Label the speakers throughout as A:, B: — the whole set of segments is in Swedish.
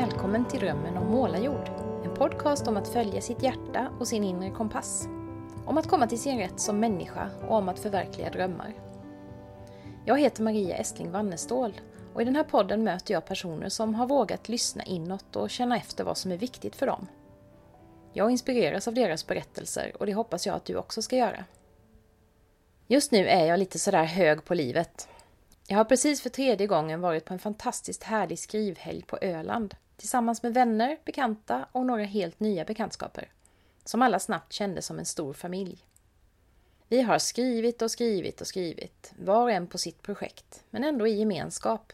A: Välkommen till Drömmen om målarjord. En podcast om att följa sitt hjärta och sin inre kompass. Om att komma till sin rätt som människa och om att förverkliga drömmar. Jag heter Maria Estling Wannestål och i den här podden möter jag personer som har vågat lyssna inåt och känna efter vad som är viktigt för dem. Jag inspireras av deras berättelser och det hoppas jag att du också ska göra. Just nu är jag lite sådär hög på livet. Jag har precis för tredje gången varit på en fantastiskt härlig skrivhelg på Öland tillsammans med vänner, bekanta och några helt nya bekantskaper som alla snabbt kände som en stor familj. Vi har skrivit och skrivit och skrivit, var och en på sitt projekt, men ändå i gemenskap.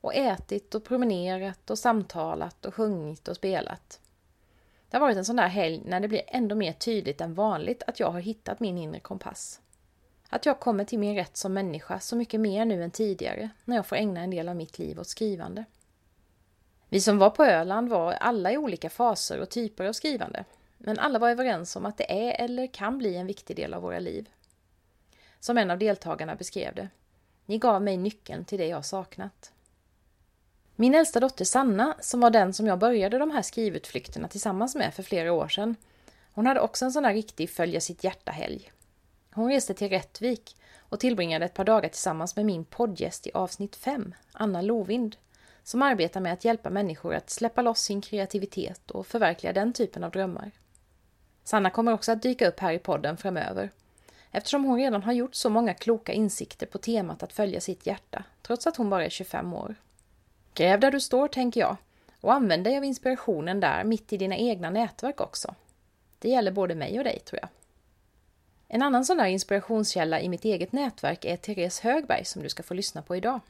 A: Och ätit och promenerat och samtalat och sjungit och spelat. Det har varit en sån där helg när det blir ändå mer tydligt än vanligt att jag har hittat min inre kompass. Att jag kommer till min rätt som människa så mycket mer nu än tidigare när jag får ägna en del av mitt liv åt skrivande. Vi som var på Öland var alla i olika faser och typer av skrivande. Men alla var överens om att det är eller kan bli en viktig del av våra liv. Som en av deltagarna beskrev det. Ni gav mig nyckeln till det jag saknat. Min äldsta dotter Sanna, som var den som jag började de här skrivutflykterna tillsammans med för flera år sedan, hon hade också en sån där riktig följa sitt hjärta-helg. Hon reste till Rättvik och tillbringade ett par dagar tillsammans med min poddgäst i avsnitt 5, Anna Lovind, som arbetar med att hjälpa människor att släppa loss sin kreativitet och förverkliga den typen av drömmar. Sanna kommer också att dyka upp här i podden framöver, eftersom hon redan har gjort så många kloka insikter på temat att följa sitt hjärta, trots att hon bara är 25 år. Gräv där du står, tänker jag, och använd dig av inspirationen där mitt i dina egna nätverk också. Det gäller både mig och dig, tror jag. En annan sån där inspirationskälla i mitt eget nätverk är Therese Högberg som du ska få lyssna på idag.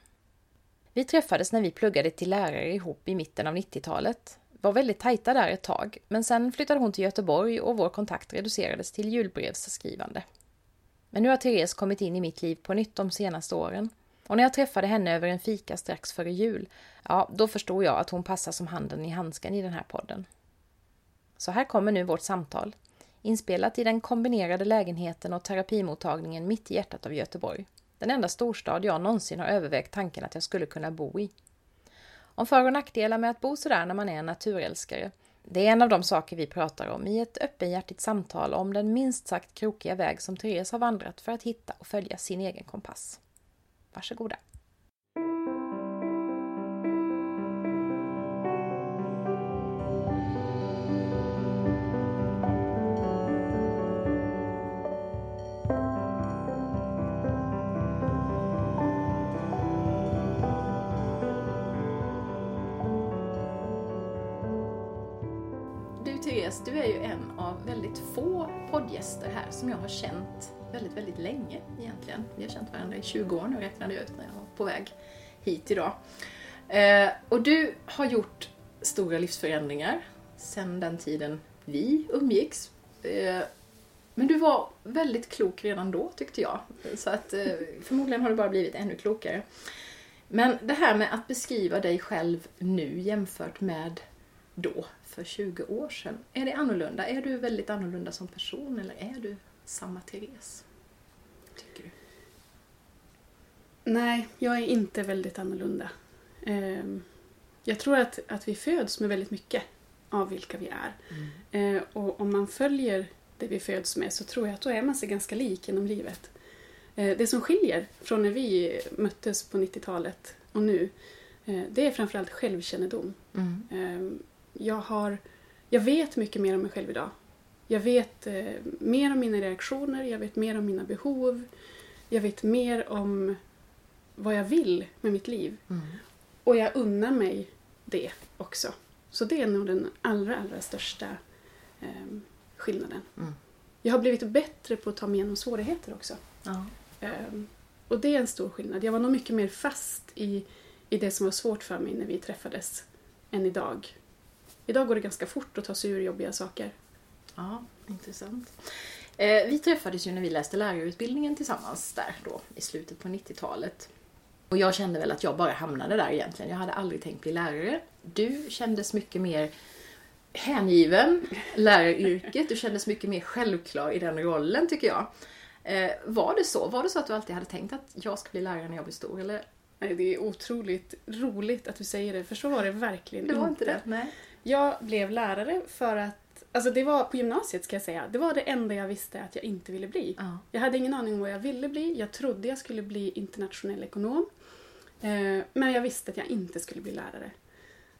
A: Vi träffades när vi pluggade till lärare ihop i mitten av 90-talet. Var väldigt tajta där ett tag, men sen flyttade hon till Göteborg och vår kontakt reducerades till julbrevsskrivande. Men nu har Therese kommit in i mitt liv på nytt de senaste åren. Och när jag träffade henne över en fika strax före jul, ja, då förstod jag att hon passar som handen i handsken i den här podden. Så här kommer nu vårt samtal inspelat i den kombinerade lägenheten och terapimottagningen mitt i hjärtat av Göteborg. Den enda storstad jag någonsin har övervägt tanken att jag skulle kunna bo i. Om för och nackdelar med att bo sådär när man är en naturälskare. Det är en av de saker vi pratar om i ett öppenhjärtigt samtal om den minst sagt krokiga väg som Therese har vandrat för att hitta och följa sin egen kompass. Varsågoda! Mattias, du är ju en av väldigt få poddgäster här som jag har känt väldigt, väldigt länge egentligen. Vi har känt varandra i 20 år nu räknade jag ut när jag var på väg hit idag. Eh, och du har gjort stora livsförändringar sedan den tiden vi umgicks. Eh, men du var väldigt klok redan då tyckte jag. Så att eh, förmodligen har du bara blivit ännu klokare. Men det här med att beskriva dig själv nu jämfört med då, för 20 år sedan. Är det annorlunda? Är du väldigt annorlunda som person eller är du samma Therese? Tycker du?
B: Nej, jag är inte väldigt annorlunda. Ehm, jag tror att, att vi föds med väldigt mycket av vilka vi är. Mm. Eh, och om man följer det vi föds med så tror jag att då är man sig ganska lik genom livet. Eh, det som skiljer från när vi möttes på 90-talet och nu, det är framförallt självkännedom. Mm. Jag, har, jag vet mycket mer om mig själv idag. Jag vet eh, mer om mina reaktioner, jag vet mer om mina behov. Jag vet mer om vad jag vill med mitt liv. Mm. Och jag unnar mig det också. Så det är nog den allra, allra största eh, skillnaden. Mm. Jag har blivit bättre på att ta mig igenom svårigheter också. Ja. Eh, och det är en stor skillnad. Jag var nog mycket mer fast i, i det som var svårt för mig när vi träffades än idag. Idag går det ganska fort att ta sig ur jobbiga saker.
A: Ja, intressant. Eh, vi träffades ju när vi läste lärarutbildningen tillsammans där då i slutet på 90-talet. Och jag kände väl att jag bara hamnade där egentligen. Jag hade aldrig tänkt bli lärare. Du kändes mycket mer hängiven läraryrket. Du kändes mycket mer självklar i den rollen tycker jag. Eh, var det så? Var det så att du alltid hade tänkt att jag ska bli lärare när jag blir stor? Eller
B: Nej, det är otroligt roligt att du säger det, för så var det verkligen
A: Det var inte det? Nej.
B: Jag blev lärare för att, alltså det var på gymnasiet ska jag säga, det var det enda jag visste att jag inte ville bli.
A: Ja.
B: Jag hade ingen aning om vad jag ville bli, jag trodde jag skulle bli internationell ekonom. Eh, men jag visste att jag inte skulle bli lärare.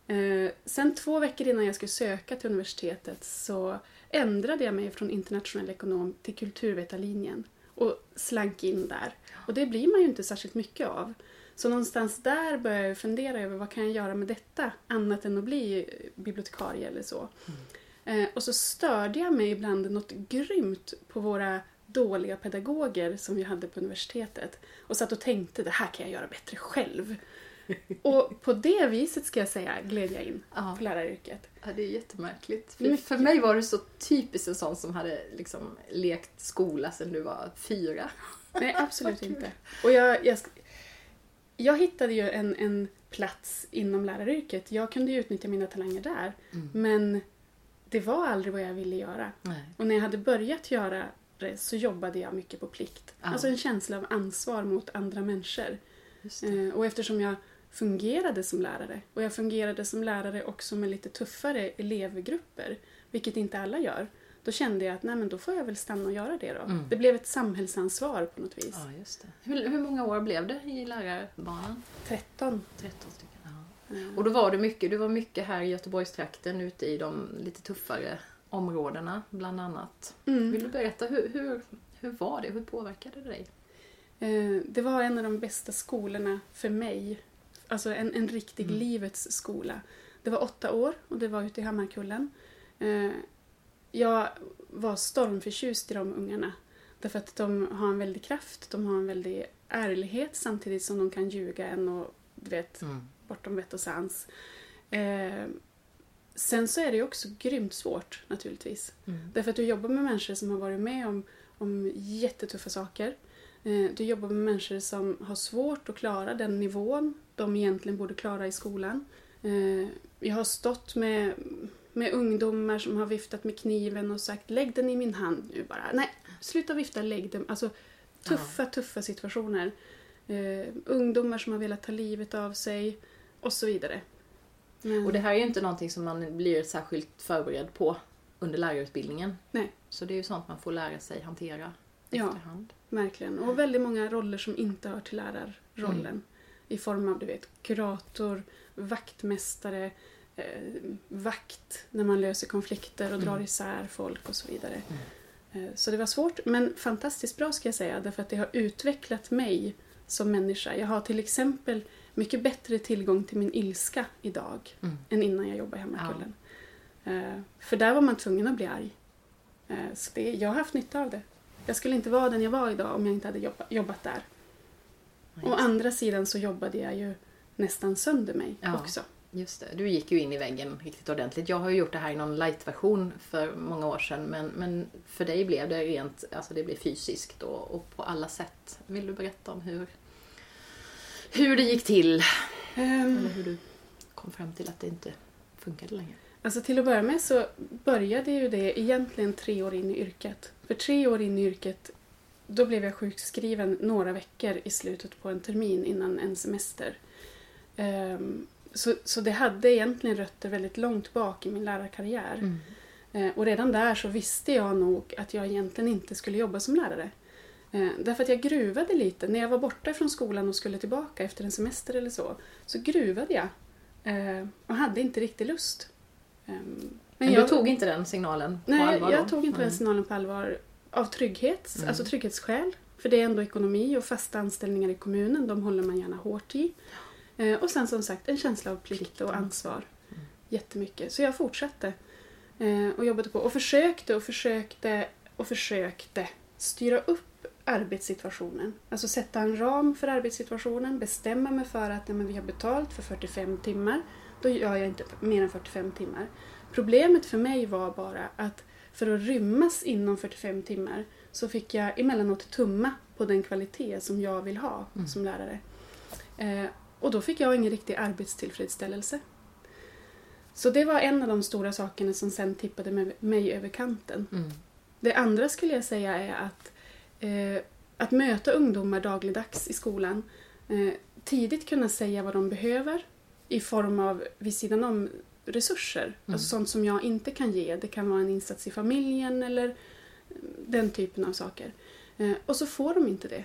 B: Eh, sen två veckor innan jag skulle söka till universitetet så ändrade jag mig från internationell ekonom till kulturvetarlinjen och slank in där. Och det blir man ju inte särskilt mycket av. Så någonstans där började jag fundera över vad kan jag göra med detta annat än att bli bibliotekarie eller så. Eh, och så störde jag mig ibland något grymt på våra dåliga pedagoger som vi hade på universitetet och satt och tänkte det här kan jag göra bättre själv. Och på det viset ska jag säga gled jag in
A: Ja.
B: på läraryrket.
A: Ja, det är jättemärkligt. För,
B: Mycket.
A: för mig var du så typiskt en sån som hade liksom lekt skola sedan du var fyra.
B: Nej, absolut inte. Och jag, jag, jag hittade ju en, en plats inom läraryrket. Jag kunde ju utnyttja mina talanger där.
A: Mm.
B: Men det var aldrig vad jag ville göra.
A: Nej.
B: Och när jag hade börjat göra det så jobbade jag mycket på plikt.
A: Ja.
B: Alltså en känsla av ansvar mot andra människor. Eh, och eftersom jag fungerade som lärare och jag fungerade som lärare också med lite tuffare elevgrupper, vilket inte alla gör, då kände jag att nej, men då får jag väl stanna och göra det då.
A: Mm.
B: Det blev ett samhällsansvar på något vis.
A: Ja, just det. Hur, hur många år blev det i lärarbanan?
B: 13.
A: 13 stycken. Ja.
B: Eh,
A: Och då var du mycket, du var mycket här i Göteborgstrakten ute i de lite tuffare områdena bland annat.
B: Mm.
A: Vill du berätta, hur, hur, hur var det? Hur påverkade det dig?
B: Eh, Det var en av de bästa skolorna för mig. Alltså en, en riktig
A: Mm.
B: livets skola. Det var åtta år och det var ute i Hammarkullen. Eh, Jag var stormförtjust i de ungarna. Därför att de har en väldig kraft, de har en väldig ärlighet samtidigt som de kan ljuga en och du vet, bortom vett och sans. Eh, sen så är det ju också grymt svårt naturligtvis.
A: Mm.
B: Därför att du jobbar med människor som har varit med om, om jättetuffa saker. Eh, Du jobbar med människor som har svårt att klara den nivån de egentligen borde klara i skolan. Eh, Jag har stått med, med ungdomar som har viftat med kniven och sagt lägg den i min hand nu bara. Nej, sluta vifta, lägg den. Alltså tuffa, tuffa situationer. Eh, ungdomar som har velat ta livet av sig och så vidare. Men,
A: Och det här är ju inte någonting som man blir särskilt förberedd på under lärarutbildningen.
B: Nej.
A: Så det är ju sånt man får lära sig hantera
B: Ja.
A: efterhand.
B: Verkligen. Och väldigt många roller som inte hör till lärarrollen.
A: Mm.
B: I form av du vet, kurator, vaktmästare, vakt när man löser konflikter och drar
A: Mm.
B: isär folk och så vidare. Eh, så det var svårt, men fantastiskt bra ska jag säga. Därför att det har utvecklat mig som människa. Jag har till exempel mycket bättre tillgång till min ilska idag
A: Mm.
B: än innan jag jobbade i Hammarkullen. Eh, för där var man tvungen att bli arg. Eh, så det, jag har haft nytta av det. Jag skulle inte vara den jag var idag om jag inte hade jobba, jobbat där.
A: Ja,
B: Å andra sidan så jobbade jag ju nästan sönder mig
A: Ja.
B: också.
A: Just det, du gick ju in i väggen riktigt ordentligt. Jag har ju gjort det här i någon light-version för många år sedan men, men för dig blev det rent, alltså det blev fysiskt och, och på alla sätt. Vill du berätta om hur, hur det gick till?
B: Ehm,
A: Eller hur du kom fram till att det inte funkade längre?
B: Alltså till att börja med så började ju det egentligen tre år in i yrket. För tre år in i yrket då blev jag sjukskriven några veckor i slutet på en termin innan en semester. Ehm, så, så det hade egentligen rötter väldigt långt bak i min lärarkarriär.
A: Mm.
B: Eh, och redan där så visste jag nog att jag egentligen inte skulle jobba som lärare. Eh, därför att jag gruvade lite. När jag var borta från skolan och skulle tillbaka efter en semester eller så, så gruvade jag. Eh, och hade inte riktigt lust. Eh,
A: Men,
B: jag,
A: du tog inte den signalen på
B: Nej,
A: allvar
B: jag
A: då?
B: tog inte den
A: Mm.
B: signalen på allvar. Av trygghet,
A: Mm.
B: alltså trygghetsskäl. För det är ändå ekonomi och fasta anställningar i kommunen, de håller man gärna hårt i. Eh, och sen som sagt en känsla av plikt och ansvar.
A: Mm.
B: Jättemycket. Så jag fortsatte. Eh, och jobbade på och försökte och försökte och försökte styra upp arbetssituationen. Alltså sätta en ram för arbetssituationen, bestämma mig för att men vi har betalt för 45 timmar. Då gör jag inte mer än 45 timmar. Problemet för mig var bara att för att rymmas inom 45 timmar så fick jag emellanåt tumma på den kvalitet som jag vill ha
A: Mm.
B: som lärare. Eh, och då fick jag ingen riktig arbetstillfredsställelse. Så det var en av de stora sakerna som sen tippade mig- över kanten.
A: Mm.
B: Det andra skulle jag säga är att, eh, att möta ungdomar dagligdags i skolan. Eh, tidigt kunna säga vad de behöver i form av vid sidan om resurser.
A: Mm.
B: Alltså sånt som jag inte kan ge. Det kan vara en insats i familjen eller den typen av saker. Eh, och så får de inte det.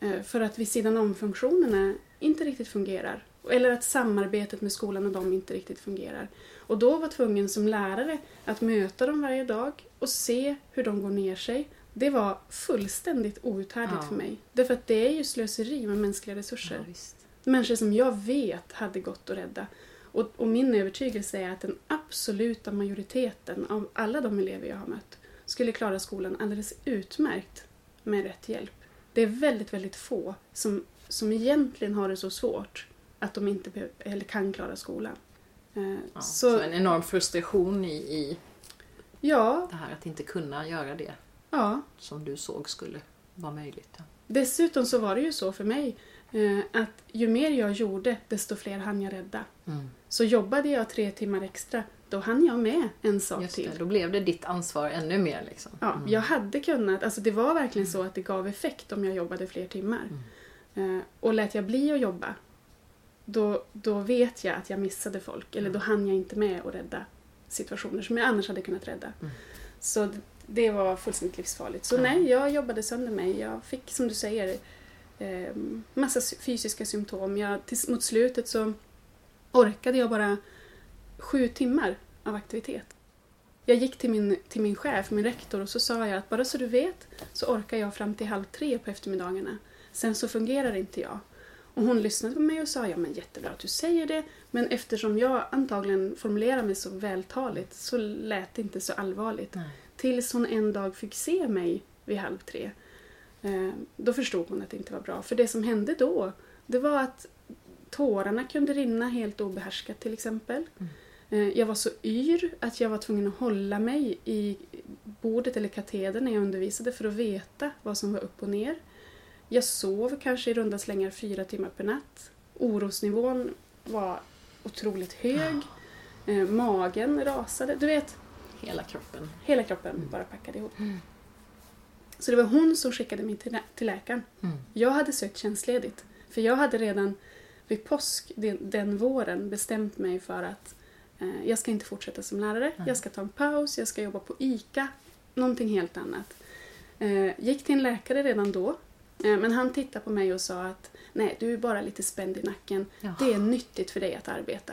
B: Eh, för att vid sidan om-funktionerna inte riktigt fungerar. Eller att samarbetet med skolan och dem inte riktigt fungerar. Och då var tvungen som lärare att möta dem varje dag och se hur de går ner sig. Det var fullständigt outhärdligt
A: Ja.
B: för mig. Därför att det är ju slöseri med mänskliga resurser.
A: Ja.
B: Människor som jag vet hade gått att rädda. Och, och min övertygelse är att den absoluta majoriteten av alla de elever jag har mött skulle klara skolan alldeles utmärkt med rätt hjälp. Det är väldigt, väldigt få som, som egentligen har det så svårt att de inte eller kan klara skolan. Eh,
A: Ja,
B: så,
A: så en enorm frustration i, i
B: ja,
A: det här att inte kunna göra det
B: ja.
A: som du såg skulle vara möjligt. Ja.
B: Dessutom så var det ju så för mig eh, att ju mer jag gjorde desto fler hann jag rädda.
A: Mm.
B: Så jobbade jag tre timmar extra, då hann jag med en sak
A: Just
B: till.
A: det, då blev det ditt ansvar ännu mer. Liksom.
B: Ja,
A: Mm.
B: Jag hade kunnat, alltså det var verkligen så att det gav effekt om jag jobbade fler timmar.
A: Mm.
B: Eh, och lät jag bli att jobba, då, då vet jag att jag missade folk. Eller då hann jag inte med att rädda situationer som jag annars hade kunnat rädda.
A: Mm.
B: Så det var fullständigt livsfarligt. Så nej, jag jobbade sönder mig. Jag fick, som du säger, eh, massa fysiska symptom. Jag, till, mot slutet så orkade jag bara sju timmar av aktivitet. Jag gick till min, till min chef, min rektor, och så sa jag att bara så du vet så orkar jag fram till halv tre på eftermiddagarna. Sen så fungerar inte jag. Och hon lyssnade på mig och sa ja men jättebra att du säger det men eftersom jag antagligen formulerar mig så vältaligt så lät det inte så allvarligt.
A: Nej.
B: Tills hon en dag fick se mig vid halv tre. Eh, då förstod hon att det inte var bra. För det som hände då, det var att tårarna kunde rinna helt obehärskat till exempel. Eh, jag var så yr att jag var tvungen att hålla mig i bordet eller katedern när jag undervisade för att veta vad som var upp och ner. Jag sov kanske i runda slängar fyra timmar per natt. Orosnivån var otroligt hög. Eh, magen rasade. Du vet,
A: Hela kroppen.
B: Hela kroppen bara packade ihop. Så det var hon som skickade mig till, lä- till läkaren.
A: Mm.
B: Jag hade sökt tjänstledigt. För jag hade redan vid påsk den, den våren bestämt mig för att eh, jag ska inte fortsätta som lärare.
A: Nej.
B: Jag ska ta en paus, jag ska jobba på ICA. Någonting helt annat. Eh, gick till en läkare redan då. Eh, men han tittade på mig och sa att nej, du är bara lite spänd i nacken.
A: Ja.
B: Det är nyttigt för dig att arbeta.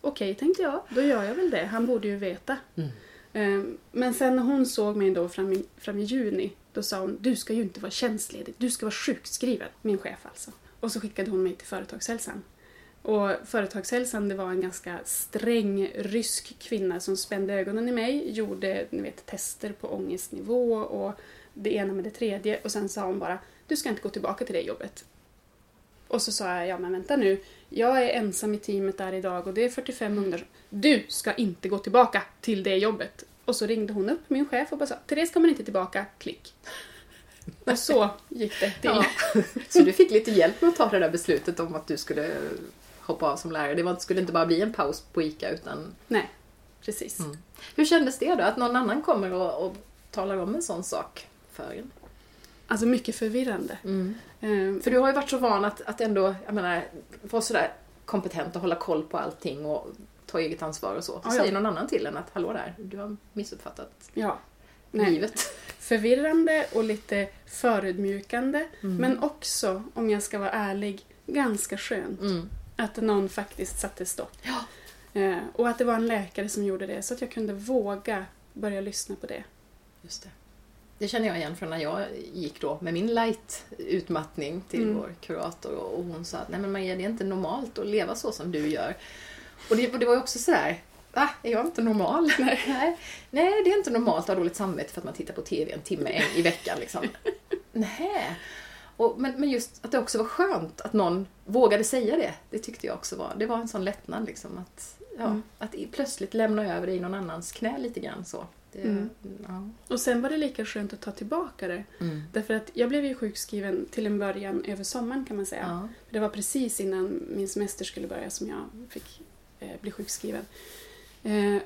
B: Okej, tänkte jag. Då gör jag väl det. Han borde ju veta.
A: Mm.
B: Eh, Men sen när hon såg mig då fram i, fram i juni, då sa hon du ska ju inte vara tjänstledig, du ska vara sjukskriven. Min chef alltså. Och så skickade hon mig till företagshälsan. Och företagshälsan det var en ganska sträng rysk kvinna som spände ögonen i mig, gjorde ni vet, tester på ångestnivå och det ena med det tredje och sen sa hon bara du ska inte gå tillbaka till det jobbet. Och så sa jag, ja men vänta nu, jag är ensam i teamet där idag och det är 45 ungdomar. Du ska inte gå tillbaka till det jobbet. Och så ringde hon upp min chef och bara sa, Therese kommer inte tillbaka, klick. Och så gick det till.
A: Ja. Så du fick lite hjälp med att ta det där beslutet om att du skulle hoppa av som lärare. Det var, skulle inte bara bli en paus på ICA utan...
B: Nej, precis.
A: Mm. Hur kändes det då? Att någon annan kommer och, och talar om en sån sak för en?
B: Alltså mycket förvirrande. Ehm,
A: För du har ju varit så van att, att ändå, jag menar, vara sådär kompetent och hålla koll på allting och ta eget ansvar och så. Så
B: Ja, ja.
A: säger någon annan till en att hallå där, du har missuppfattat
B: ja. Nej.
A: livet.
B: Förvirrande och lite förödmjukande.
A: Mm.
B: Men också, om jag ska vara ärlig, ganska skönt.
A: Mm.
B: Att någon faktiskt satte stopp.
A: Ja.
B: Eh, och att det var en läkare som gjorde det, så att jag kunde våga börja lyssna på det.
A: Just det. Det känner jag igen från när jag gick då med min light utmattning till
B: Mm.
A: vår kurator och hon sa att nej men Maria det är inte normalt att leva så som du gör. Och det, och det var ju också sådär, va? Är jag inte normal? Nej. nej, det är inte normalt att ha dåligt samvete för att man tittar på TV en timme en, i veckan liksom. nej. Och, men, men just att det också var skönt att någon vågade säga det, det tyckte jag också var, det var en sån lättnad liksom att, ja,
B: Mm.
A: att plötsligt lämna över det i någon annans knä lite grann så. Det,
B: Mm.
A: ja.
B: Och sen var det lika skönt att ta tillbaka det.
A: Mm.
B: Därför att jag blev ju sjukskriven till en början över sommaren kan man säga.
A: Ja.
B: Det var precis innan min semester skulle börja som jag fick eh, bli sjukskriven. Eh,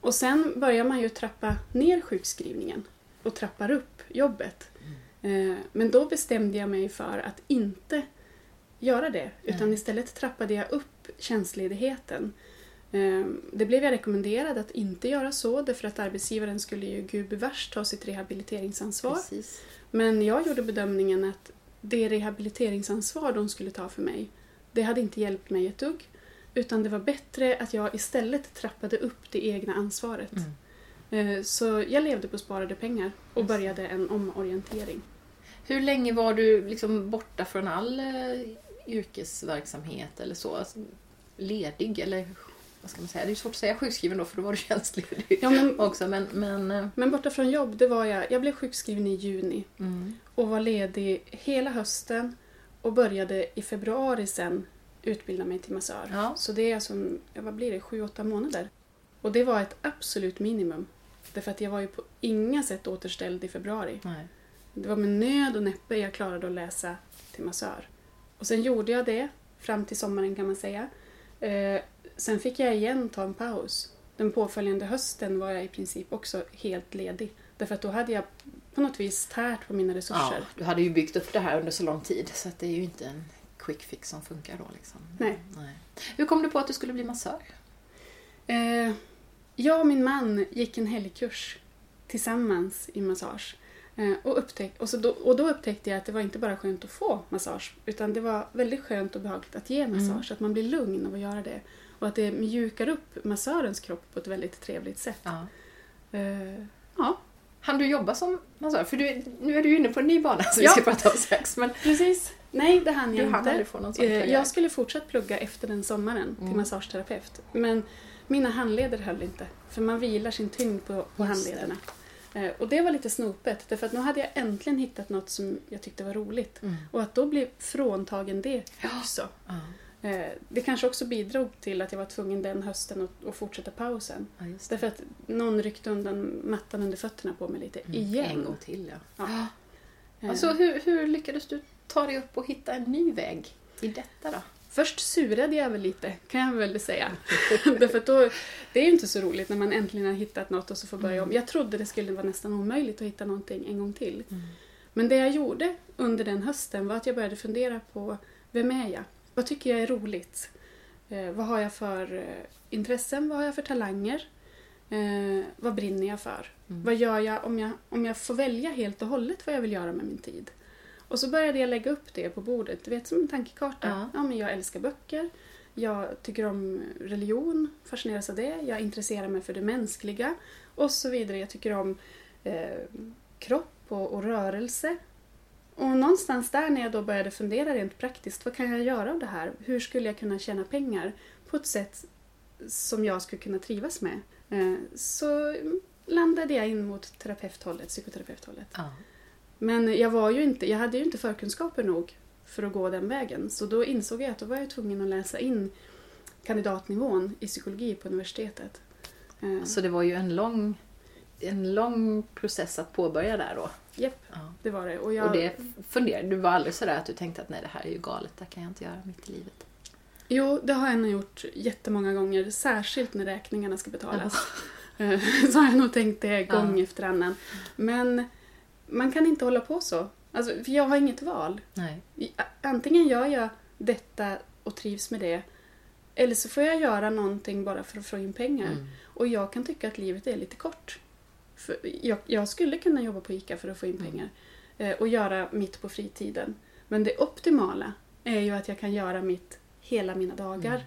B: och sen börjar man ju trappa ner sjukskrivningen och trappar upp jobbet. Eh, men då bestämde jag mig för att inte göra det. Utan
A: Nej.
B: istället trappade jag upp tjänstledigheten. Eh, Det blev jag rekommenderad att inte göra så därför att arbetsgivaren skulle ju gubevars ta sitt rehabiliteringsansvar.
A: Precis.
B: Men jag gjorde bedömningen att det rehabiliteringsansvar de skulle ta för mig, det hade inte hjälpt mig ett dugg. Utan det var bättre att jag istället trappade upp det egna ansvaret.
A: Mm.
B: Eh, Så jag levde på sparade pengar och började en omorientering.
A: Hur länge var du liksom borta från all eh, yrkesverksamhet eller så? Alltså, ledig eller vad ska man säga? Det är svårt att säga sjukskriven då för då var du tjänstledig
B: Ja, men,
A: också. Men, men eh,
B: men borta från jobb, det var jag. Jag blev sjukskriven i juni
A: mm.
B: och var ledig hela hösten och började i februari sen utbilda mig till massör.
A: Ja.
B: Så det är alltså, vad blir det, sju, åtta månader. Och det var ett absolut minimum. Därför att jag var ju på inga sätt återställd i februari.
A: Nej.
B: Det var med nöd och näppe jag klarade att läsa till massör. Och sen gjorde jag det fram till sommaren kan man säga. Eh, sen fick jag igen ta en paus. Den påföljande hösten var jag i princip också helt ledig. Därför att då hade jag på något vis tärt på mina
A: Ja,
B: resurser.
A: du hade ju byggt upp det här under så lång tid så det är ju inte en quick fix som funkar då. Liksom.
B: Nej.
A: Hur kom du på att du skulle bli massör?
B: Eh, jag och min man gick en helgkurs tillsammans i massage. Eh, och, upptäck, och, så då, och då upptäckte jag att det var inte bara skönt att få massage utan det var väldigt skönt och behagligt att ge massage. Att man blir lugn av att göra det. Och att det mjukar upp massörens kropp på ett väldigt trevligt sätt.
A: Ja.
B: Eh, ja,
A: Han du jobba som massör? För du, nu är du inne på en ny bana som
B: Ja.
A: vi ska prata om strax. Men
B: precis. Nej, det hann
A: du
B: jag
A: hann
B: inte.
A: aldrig få någon sån
B: Eh. Jag skulle fortsatt plugga efter den sommaren till
A: Mm.
B: massageterapeut. Men mina handleder höll inte. För man vilar sin tyngd på, på
A: Just det.
B: handlederna. Eh, Och det var lite snopet. Därför att nu hade jag äntligen hittat något som jag tyckte var roligt.
A: Mm.
B: Och att då bli fråntagen det också.
A: Ja.
B: Eh, Det kanske också bidrog till att jag var tvungen den hösten att, fortsätta pausen.
A: Ja.
B: Därför att någon ryckte undan mattan under fötterna på mig lite.
A: Mm.
B: Igen.
A: En gång till ja.
B: Ja. Eh,
A: Alltså, hur, hur lyckades du ta dig upp och hitta en ny väg i detta då?
B: Först surade jag väl lite, kan jag väl säga. Därför då, det är ju inte så roligt när man äntligen har hittat något och så får börja om. Jag trodde det skulle vara nästan omöjligt att hitta någonting en gång till. Men det jag gjorde under den hösten var att jag började fundera på vem är jag? Vad tycker jag är roligt? Eh, vad har jag för eh, intressen? Vad har jag för talanger? Eh, vad brinner jag för?
A: Mm.
B: Vad gör jag om, jag om jag får välja helt och hållet vad jag vill göra med min tid? Och så började jag lägga upp det på bordet, du vet som en tankekarta.
A: Ja.
B: Ja. men jag älskar böcker, jag tycker om religion, fascineras av det, jag intresserar mig för det mänskliga och så vidare. Jag tycker om eh, kropp och, och rörelse. Och någonstans där när jag då började fundera rent praktiskt, vad kan jag göra av det här? Hur skulle jag kunna tjäna pengar på ett sätt som jag skulle kunna trivas med? Eh, så landade jag in mot terapeuthållet, psykoterapeuthållet.
A: Ja.
B: Men jag, var ju inte, jag hade ju inte förkunskaper nog för att gå den vägen. Så då insåg jag att då var jag tvungen att läsa in kandidatnivån i psykologi på universitetet. Eh,
A: Så det var ju en lång, en lång process att påbörja där då.
B: Japp,
A: Ja.
B: det var det. Och jag,
A: Och det funderade, du var aldrig sådär att du tänkte att nej det här är ju galet, det kan jag inte göra mitt i livet.
B: Jo, det har jag nog gjort jättemånga gånger. Särskilt när räkningarna ska betalas. Eh, så har jag nog tänkt det gång
A: Ja.
B: efter annan. Men man kan inte hålla på så. Alltså, för jag har inget val.
A: Nej.
B: Antingen gör jag detta och trivs med det. Eller så får jag göra någonting bara för att få in pengar.
A: Mm.
B: Och jag kan tycka att livet är lite kort. Jag, jag skulle kunna jobba på ICA för att få in
A: Mm.
B: pengar. Eh, och göra mitt på fritiden. Men det optimala är ju att jag kan göra mitt hela mina dagar.
A: Mm.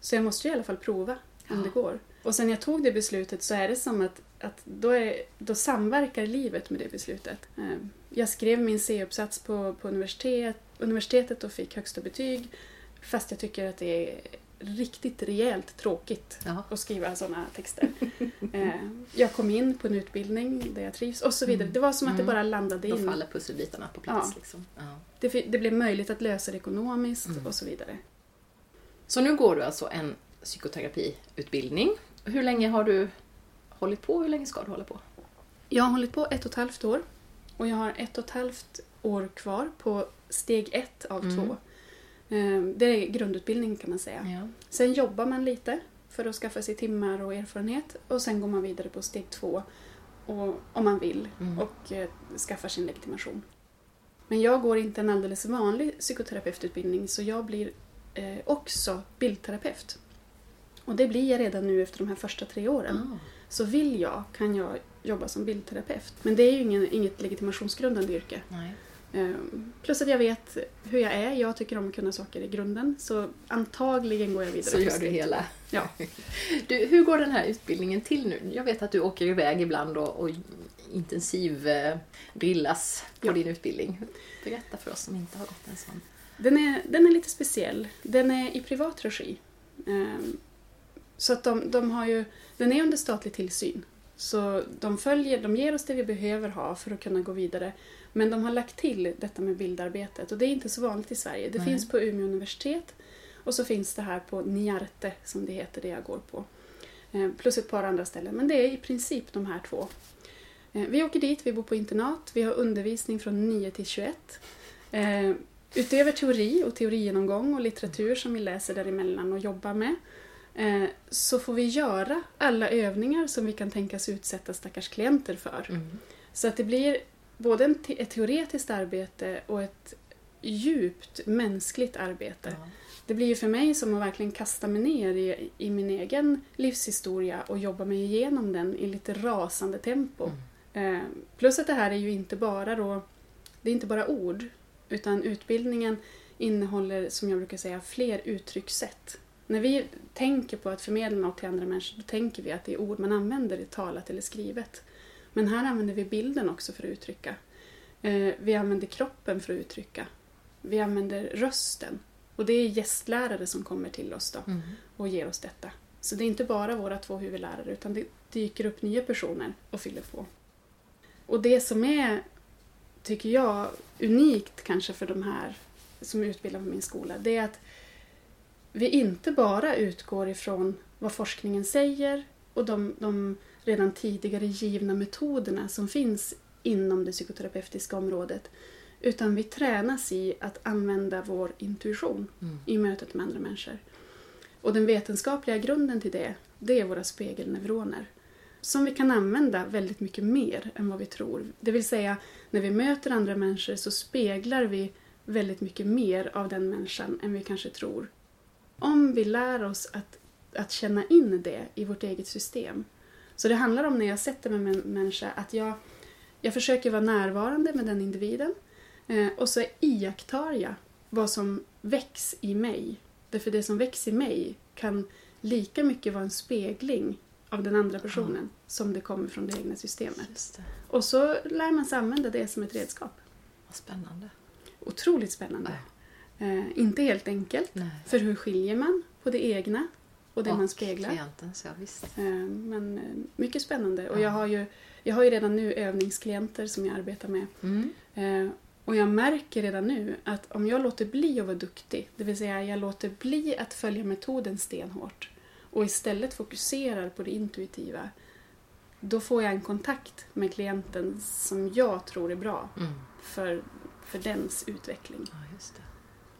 B: Så jag måste ju i alla fall prova om
A: Ja.
B: det går. Och sen jag tog det beslutet så är det som att, att då, är, då samverkar livet med det beslutet. Eh, Jag skrev min C-uppsats på, på universitet, universitetet och fick högsta betyg. Fast jag tycker att det är riktigt rejält tråkigt
A: Ja.
B: att skriva sådana texter. Eh, Jag kom in på en utbildning där jag trivs och så vidare.
A: Mm.
B: Det var som att det
A: Mm.
B: bara landade
A: Då
B: in.
A: faller pusselbitarna på plats.
B: Ja.
A: Liksom. Ja.
B: Det, det blev möjligt att lösa det ekonomiskt
A: Mm.
B: och så vidare.
A: Så nu går du alltså en psykoterapiutbildning. Hur länge har du hållit på? Hur länge ska du hålla på?
B: Jag har hållit på ett och ett halvt år och jag har ett och ett halvt år kvar på steg ett av
A: Mm.
B: två. Eh, Det är grundutbildning kan man säga.
A: Ja.
B: Sen jobbar man lite för att skaffa sig timmar och erfarenhet och sen går man vidare på steg två och, om man vill
A: Mm.
B: och eh, skaffar sin legitimation. Men jag går inte en alldeles vanlig psykoterapeututbildning så jag blir eh, också bildterapeut. Och det blir jag redan nu efter de här första tre åren.
A: Ah.
B: Så vill jag kan jag jobba som bildterapeut. Men det är ju ingen, inget legitimationsgrundande yrke.
A: Nej.
B: Ehm, Plus att jag vet hur jag är. Jag tycker om att kunna saker i grunden. Så antagligen går jag vidare.
A: Så gör du hela.
B: Ja.
A: Du, hur går den här utbildningen till nu? Jag vet att du åker iväg ibland och, och intensiv eh, drillas på
B: Ja.
A: din utbildning. Berätta för oss som inte har gått en sån.
B: Den är, den är lite speciell. Den är i privat regi. Ehm, Så att de, de har ju, den är under statlig tillsyn. Så de, följer, de ger oss det vi behöver ha för att kunna gå vidare. Men de har lagt till detta med bildarbetet och det är inte så vanligt i Sverige. Det
A: Nej.
B: finns på Umeå universitet och så finns det här på Niarte som det heter, det jag går på. Eh, Plus ett par andra ställen, men det är i princip de här två. Eh, Vi åker dit, vi bor på internat, vi har undervisning från 9 till 21. Eh, Utöver teori och teorigenomgång och litteratur som vi läser däremellan och jobbar med så får vi göra alla övningar som vi kan tänkas utsätta stackars klienter för.
A: Mm.
B: Så att det blir både en te- ett teoretiskt arbete och ett djupt mänskligt arbete.
A: Ja.
B: Det blir ju för mig som att verkligen kasta mig ner i, i min egen livshistoria och jobba mig igenom den i lite rasande tempo.
A: Mm.
B: Eh, plus att det här är ju inte bara då, det är inte bara ord, utan utbildningen innehåller, som jag brukar säga, fler uttryckssätt. När vi tänker på att förmedla något till andra människor, då tänker vi att det är ord man använder i talat eller skrivet. Men här använder vi bilden också för att uttrycka. Eh, vi använder kroppen för att uttrycka. Vi använder rösten. Och det är gästlärare som kommer till oss då
A: Mm.
B: och ger oss detta. Så det är inte bara våra två huvudlärare utan det dyker upp nya personer och fyller på. Och det som är, tycker jag, unikt kanske för de här som är utbildade på min skola, det är att vi inte bara utgår ifrån vad forskningen säger och de, de redan tidigare givna metoderna som finns inom det psykoterapeutiska området, utan vi tränas i att använda vår intuition
A: Mm.
B: i mötet med andra människor. Och den vetenskapliga grunden till det, det är våra spegelneuroner. Som vi kan använda väldigt mycket mer än vad vi tror. Det vill säga, när vi möter andra människor så speglar vi väldigt mycket mer av den människan än vi kanske tror. Om vi lär oss att, att känna in det i vårt eget system. Så det handlar om när jag sätter mig med en människa att jag, jag försöker vara närvarande med den individen eh, och så iakttar jag vad som väcks i mig. Därför det som väcks i mig kan lika mycket vara en spegling av den andra personen som det kommer från det egna systemet.
A: Det.
B: Och så lär man sig använda det som ett redskap.
A: Vad spännande.
B: Otroligt spännande. Eh, inte helt enkelt,
A: Nej.
B: för hur skiljer man på det egna och det man speglar?
A: klientens, ja visst.
B: Eh, Men eh, mycket spännande. Och
A: Ja.
B: jag har, ju, jag har ju redan nu övningsklienter som jag arbetar med.
A: Mm.
B: Eh, Och jag märker redan nu att om jag låter bli att vara duktig, det vill säga jag låter bli att följa metoden stenhårt och istället fokuserar på det intuitiva, då får jag en kontakt med klienten som jag tror är bra
A: Mm.
B: för, för dens utveckling.
A: Ja.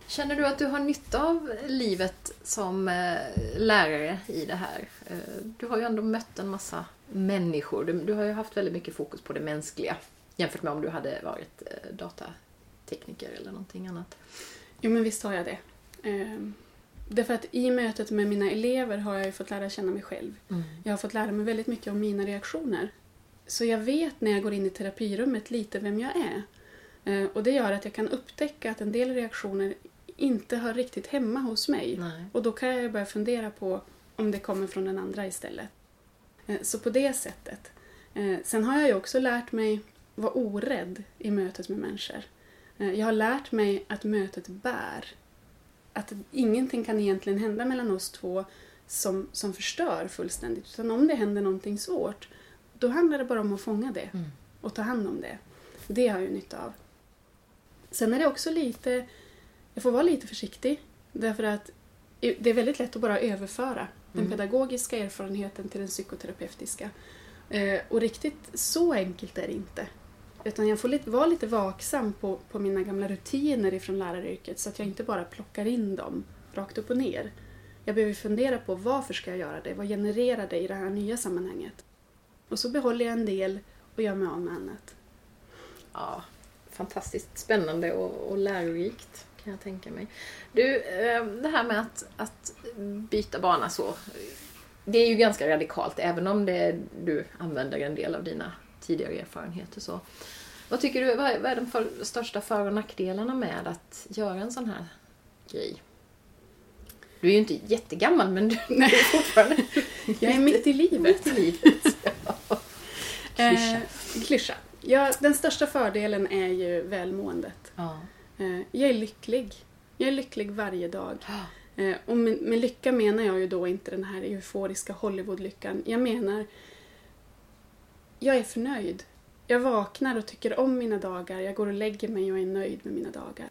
A: Känner du att du har nytta av livet som eh, lärare i det här? Eh, du har ju ändå mött en massa människor. Du, har ju haft väldigt mycket fokus på det mänskliga jämfört med om du hade varit eh, datatekniker eller någonting annat.
B: Jo, men visst har jag det. Därför att i mötet med mina elever har jag ju fått lära känna mig själv. Jag har fått lära mig väldigt mycket om mina reaktioner. Så jag vet när jag går in i terapirummet lite vem jag är. Och det gör att jag kan upptäcka att en del reaktioner inte hör riktigt hemma hos mig.
A: Nej.
B: Och då kan jag börja fundera på om det kommer från den andra istället. Eh, Så på det sättet. Eh, Sen har jag ju också lärt mig vara orädd i mötet med människor. Eh, Jag har lärt mig att mötet bär. Att ingenting kan egentligen hända mellan oss två som, som förstör fullständigt. Utan om det händer någonting svårt, då handlar det bara om att fånga det
A: Mm.
B: och ta hand om det. Det har jag ju nytta av. Sen är det också lite, jag får vara lite försiktig därför att det är väldigt lätt att bara överföra den
A: Mm.
B: pedagogiska erfarenheten till den psykoterapeutiska. Eh, Och riktigt så enkelt är det inte. Utan jag får lite, vara lite vaksam på, på mina gamla rutiner ifrån läraryrket så att jag inte bara plockar in dem rakt upp och ner. Jag behöver fundera på varför ska jag göra det? Vad genererar det i det här nya sammanhanget? Och så behåller jag en del och gör mig av med annat.
A: Ja, fantastiskt spännande och, och lärorikt kan jag tänka mig. Du, eh, det här med att, att byta bana så. Det är ju ganska radikalt även om det, du använder en del av dina tidigare erfarenheter. Så. Vad tycker du, vad är, vad är de för, största för och nackdelarna med att göra en sån här grej? Du är ju inte jättegammal men du,
B: Nej.
A: du är fortfarande
B: Jag är mitt i livet.
A: mitt i livet. Ja. Klyscha.
B: Eh, klyscha. Ja, den största fördelen är ju välmåendet.
A: Ja.
B: Eh, jag är lycklig. Jag är lycklig varje dag. Eh, och med, med lycka menar jag ju då inte den här euforiska Hollywood-lyckan. Jag menar, jag är förnöjd. Jag vaknar och tycker om mina dagar. Jag går och lägger mig och är nöjd med mina dagar.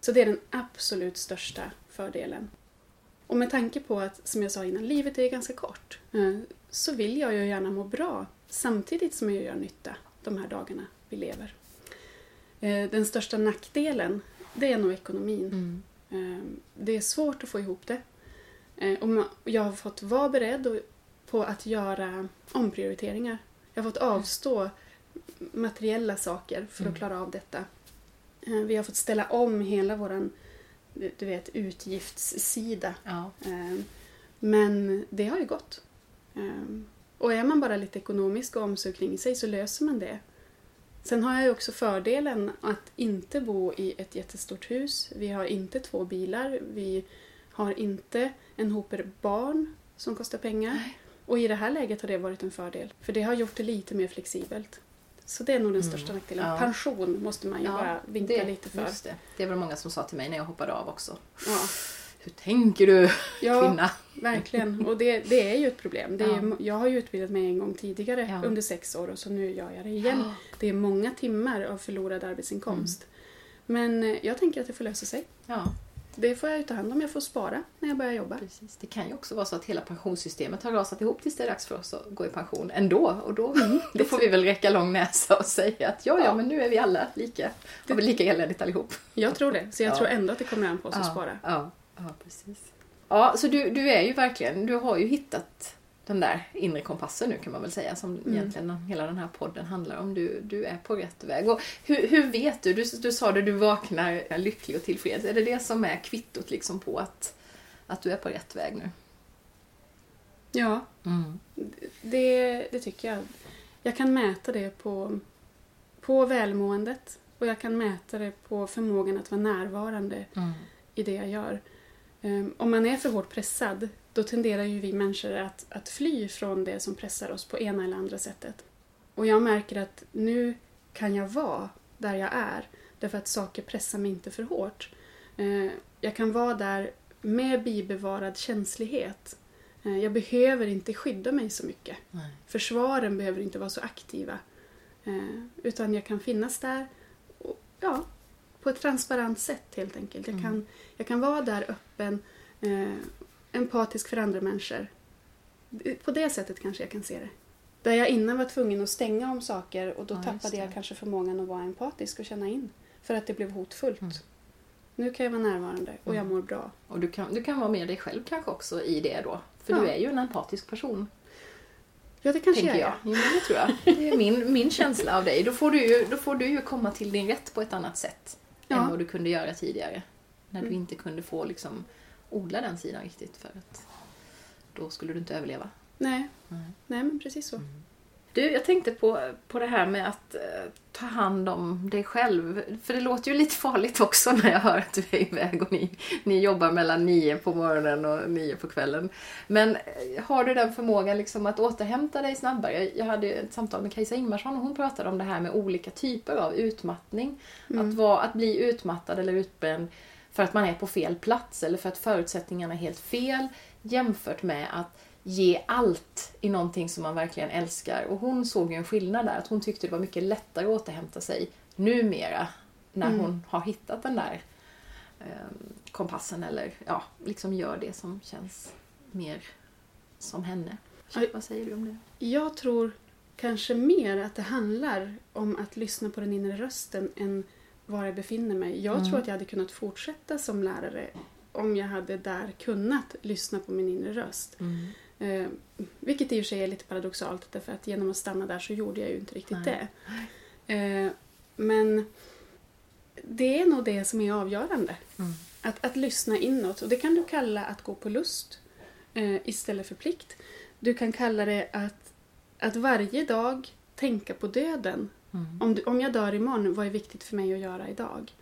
B: Så det är den absolut största fördelen. Och med tanke på att, som jag sa innan, livet är ganska kort. eh, Så vill jag ju gärna må bra samtidigt som jag gör nytta de här dagarna vi lever. Eh, Den största nackdelen, det är nog ekonomin.
A: Mm.
B: Eh, Det är svårt att få ihop det. Eh, Och jag har fått vara beredd på att göra omprioriteringar. Jag har fått avstå materiella saker för att
A: Mm.
B: klara av detta. Vi har fått ställa om hela vår du vet, utgiftssida.
A: Ja.
B: Men det har ju gått. Och är man bara lite ekonomisk och omsorg kring sig så löser man det. Sen har jag ju också fördelen att inte bo i ett jättestort hus. Vi har inte två bilar. Vi har inte en hoper barn som kostar pengar.
A: Nej.
B: Och i det här läget har det varit en fördel. För det har gjort det lite mer flexibelt. Så det är nog den
A: Mm.
B: största nackdelen.
A: Ja.
B: Pension måste man ju bara vinka
A: det,
B: lite för.
A: Det. det var många som sa till mig när jag hoppade av också.
B: Ja,
A: Hur tänker du
B: ja
A: kvinna?
B: verkligen. Och det, det är ju ett problem. Det är,
A: Ja.
B: Jag har ju utbildat mig en gång tidigare
A: Ja.
B: under sex år och så nu gör jag det igen. Det är många timmar av förlorad arbetsinkomst. Men eh, jag tänker att det får lösa sig. Det får jag ju ta hand om. Jag får spara när jag börjar jobba.
A: precis. Det kan ju också vara så att hela pensionssystemet har rasat ihop tills det är dags för oss att gå i pension ändå. Och då, då får vi väl räcka lång näsa och säga att ja, ja, men nu är vi alla lika. Har vi lika eländigt allihop.
B: Jag tror det. Så jag
A: Ja.
B: tror ändå att det kommer an på oss att spara.
A: Ja, precis. Ja, så du, du är ju verkligen, du har ju hittat den där inre kompassen nu kan man väl säga som
B: Mm.
A: egentligen hela den här podden handlar om. Du, du är på rätt väg. Och hur, hur vet du? du? Du sa det, du vaknar lycklig och tillfreds. Är det det som är kvittot liksom på att, att du är på rätt väg nu?
B: Ja,
A: Mm.
B: det, det tycker jag. Jag kan mäta det på, på välmåendet och jag kan mäta det på förmågan att vara närvarande
A: Mm.
B: i det jag gör. Ehm, Om man är för hårt pressad, då tenderar ju vi människor att, att fly från det som pressar oss på ena eller andra sättet. Och jag märker att nu kan jag vara där jag är, därför att saker pressar mig inte för hårt. Ehm, Jag kan vara där med bibevarad känslighet. Ehm, Jag behöver inte skydda mig så mycket.
A: Nej.
B: Försvaren behöver inte vara så aktiva. Utan jag kan finnas där och, ja, på ett transparent sätt helt enkelt. Jag,
A: Mm.
B: kan, jag kan vara där öppen, eh, empatisk för andra människor. På det sättet kanske jag kan se det. Där jag innan var tvungen att stänga om saker och då
A: Ja,
B: tappade jag kanske förmågan att vara empatisk och känna in. För att det blev hotfullt.
A: Mm.
B: Nu kan jag vara närvarande och jag
A: Mm.
B: mår bra.
A: Och du kan, du kan vara med dig själv kanske också i det då. För
B: Ja.
A: du är ju en empatisk person.
B: Ja, det kanske
A: tänker
B: jag
A: jag.
B: är.
A: Jo, men det tror jag. Det är min, min känsla av dig. Då får, du ju, då får du ju komma till din rätt på ett annat sätt
B: Ja.
A: än vad du kunde göra tidigare. När du
B: Mm.
A: inte kunde få liksom, odla den sidan riktigt för att då skulle du inte överleva.
B: Nej,
A: Nej.
B: nej men precis så.
A: Du, jag tänkte på, på det här med att eh, ta hand om dig själv. För det låter ju lite farligt också när jag hör att du är iväg och ni, ni jobbar mellan nio på morgonen och nio på kvällen. Men eh, har du den förmågan liksom att återhämta dig snabbare? Jag hade ett samtal med Kajsa Ingmarsson och hon pratade om det här med olika typer av utmattning.
B: Mm.
A: Att, vara, att bli utmattad eller utbränd för att man är på fel plats eller för att förutsättningarna är helt fel jämfört med att ge allt i någonting som man verkligen älskar. Och hon såg ju en skillnad där, att hon tyckte det var mycket lättare att återhämta sig numera när
B: Mm.
A: hon har hittat den där eh, kompassen eller ja, liksom gör det som känns mer som henne. Vad säger du om det?
B: Jag tror kanske mer att det handlar om att lyssna på den inre rösten än var jag befinner mig. Jag
A: Mm.
B: tror att jag hade kunnat fortsätta som lärare om jag hade där kunnat lyssna på min inre röst. Eh, vilket i och för sig är lite paradoxalt därför att genom att stanna där så gjorde jag ju inte riktigt
A: Nej.
B: det. Eh, men det är nog det som är avgörande.
A: Mm.
B: Att, att lyssna inåt. Och det kan du kalla att gå på lust eh, istället för plikt. Du kan kalla det att, att varje dag tänka på döden.
A: Mm.
B: Om, du, om jag dör imorgon, vad är viktigt för mig att göra idag?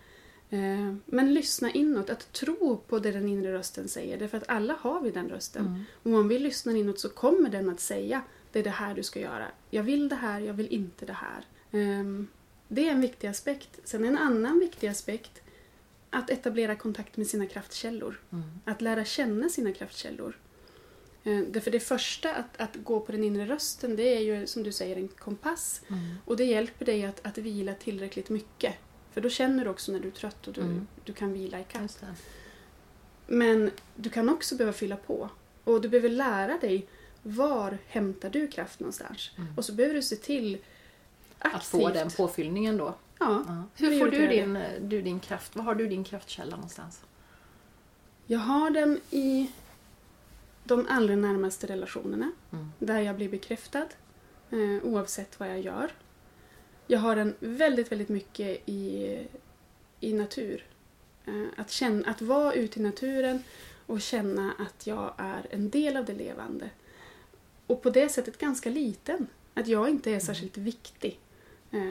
B: Eh, men lyssna inåt, att tro på det den inre rösten säger. Därför att alla har vi den rösten.
A: Mm.
B: Och om vi lyssnar inåt så kommer den att säga det är det här du ska göra. Jag vill det här, jag vill inte det här. Ehm, det är en viktig aspekt. Sen en annan viktig aspekt att etablera kontakt med sina kraftkällor.
A: Mm.
B: Att lära känna sina kraftkällor. Eh, Därför det första att, att gå på den inre rösten det är ju som du säger en kompass.
A: Mm.
B: Och det hjälper dig att, att vila tillräckligt mycket. För då känner du också när du är trött och du,
A: Mm.
B: du kan vila i kapp. Men du kan också behöva fylla på. Och du behöver lära dig var hämtar du kraft någonstans.
A: Mm.
B: Och så behöver du se till aktivt.
A: Att få den påfyllningen då.
B: Ja.
A: Ja. Hur får du din, du din kraft? Var har du din kraftkälla någonstans?
B: Jag har den i de allra närmaste relationerna.
A: Mm.
B: Där jag blir bekräftad. Eh, oavsett vad jag gör. Jag har den väldigt, väldigt mycket i, i natur. Eh, att, känna, att vara ute i naturen och känna att jag är en del av det levande. Och på det sättet ganska liten. Att jag inte är särskilt viktig. Eh,